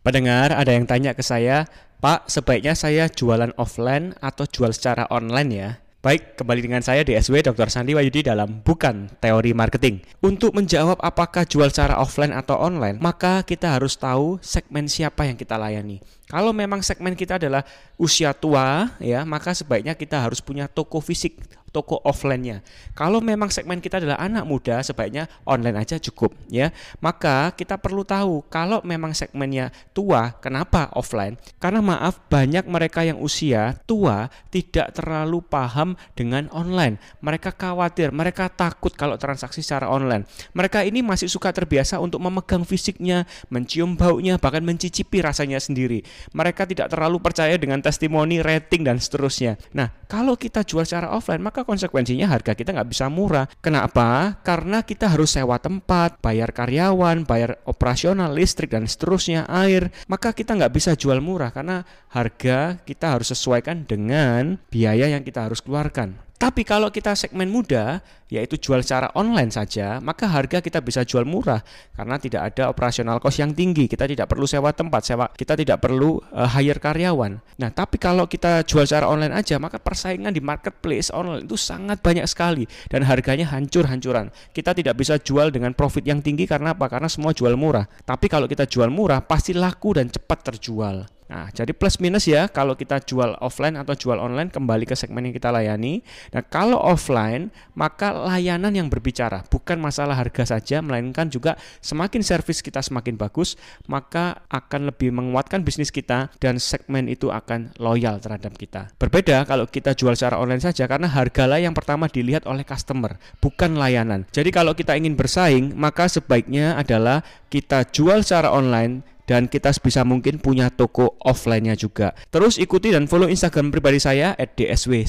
Pendengar, ada yang tanya ke saya, Pak, sebaiknya saya jualan offline atau jual secara online ya? Baik, kembali dengan saya DSW Dr. Sandi Wayudi dalam Bukan Teori Marketing. Untuk menjawab apakah jual secara offline atau online, maka kita harus tahu segmen siapa yang kita layani. Kalau memang segmen kita adalah usia tua, ya, maka sebaiknya kita harus punya toko fisik toko offline-nya. Kalau memang segmen kita adalah anak muda, sebaiknya online aja cukup ya. Maka kita perlu tahu kalau memang segmennya tua, kenapa offline? Karena maaf banyak mereka yang usia tua tidak terlalu paham dengan online. Mereka khawatir, mereka takut kalau transaksi secara online. Mereka ini masih suka terbiasa untuk memegang fisiknya, mencium baunya, bahkan mencicipi rasanya sendiri. Mereka tidak terlalu percaya dengan testimoni, rating dan seterusnya. Nah, kalau kita jual secara offline, maka maka konsekuensinya harga kita nggak bisa murah. Kenapa? Karena kita harus sewa tempat, bayar karyawan, bayar operasional, listrik dan seterusnya, air. Maka kita nggak bisa jual murah karena harga kita harus sesuaikan dengan biaya yang kita harus keluarkan. Tapi kalau kita segmen muda, yaitu jual secara online saja, maka harga kita bisa jual murah karena tidak ada operasional cost yang tinggi. Kita tidak perlu sewa tempat, sewa kita tidak perlu uh, hire karyawan. Nah, tapi kalau kita jual secara online aja, maka persaingan di marketplace online itu sangat banyak sekali dan harganya hancur-hancuran. Kita tidak bisa jual dengan profit yang tinggi karena apa? Karena semua jual murah. Tapi kalau kita jual murah, pasti laku dan cepat terjual. Nah, jadi plus minus ya kalau kita jual offline atau jual online kembali ke segmen yang kita layani. Nah, kalau offline maka layanan yang berbicara, bukan masalah harga saja melainkan juga semakin servis kita semakin bagus, maka akan lebih menguatkan bisnis kita dan segmen itu akan loyal terhadap kita. Berbeda kalau kita jual secara online saja karena hargalah yang pertama dilihat oleh customer, bukan layanan. Jadi kalau kita ingin bersaing, maka sebaiknya adalah kita jual secara online dan kita bisa mungkin punya toko offline-nya juga. Terus ikuti dan follow Instagram pribadi saya @dsw.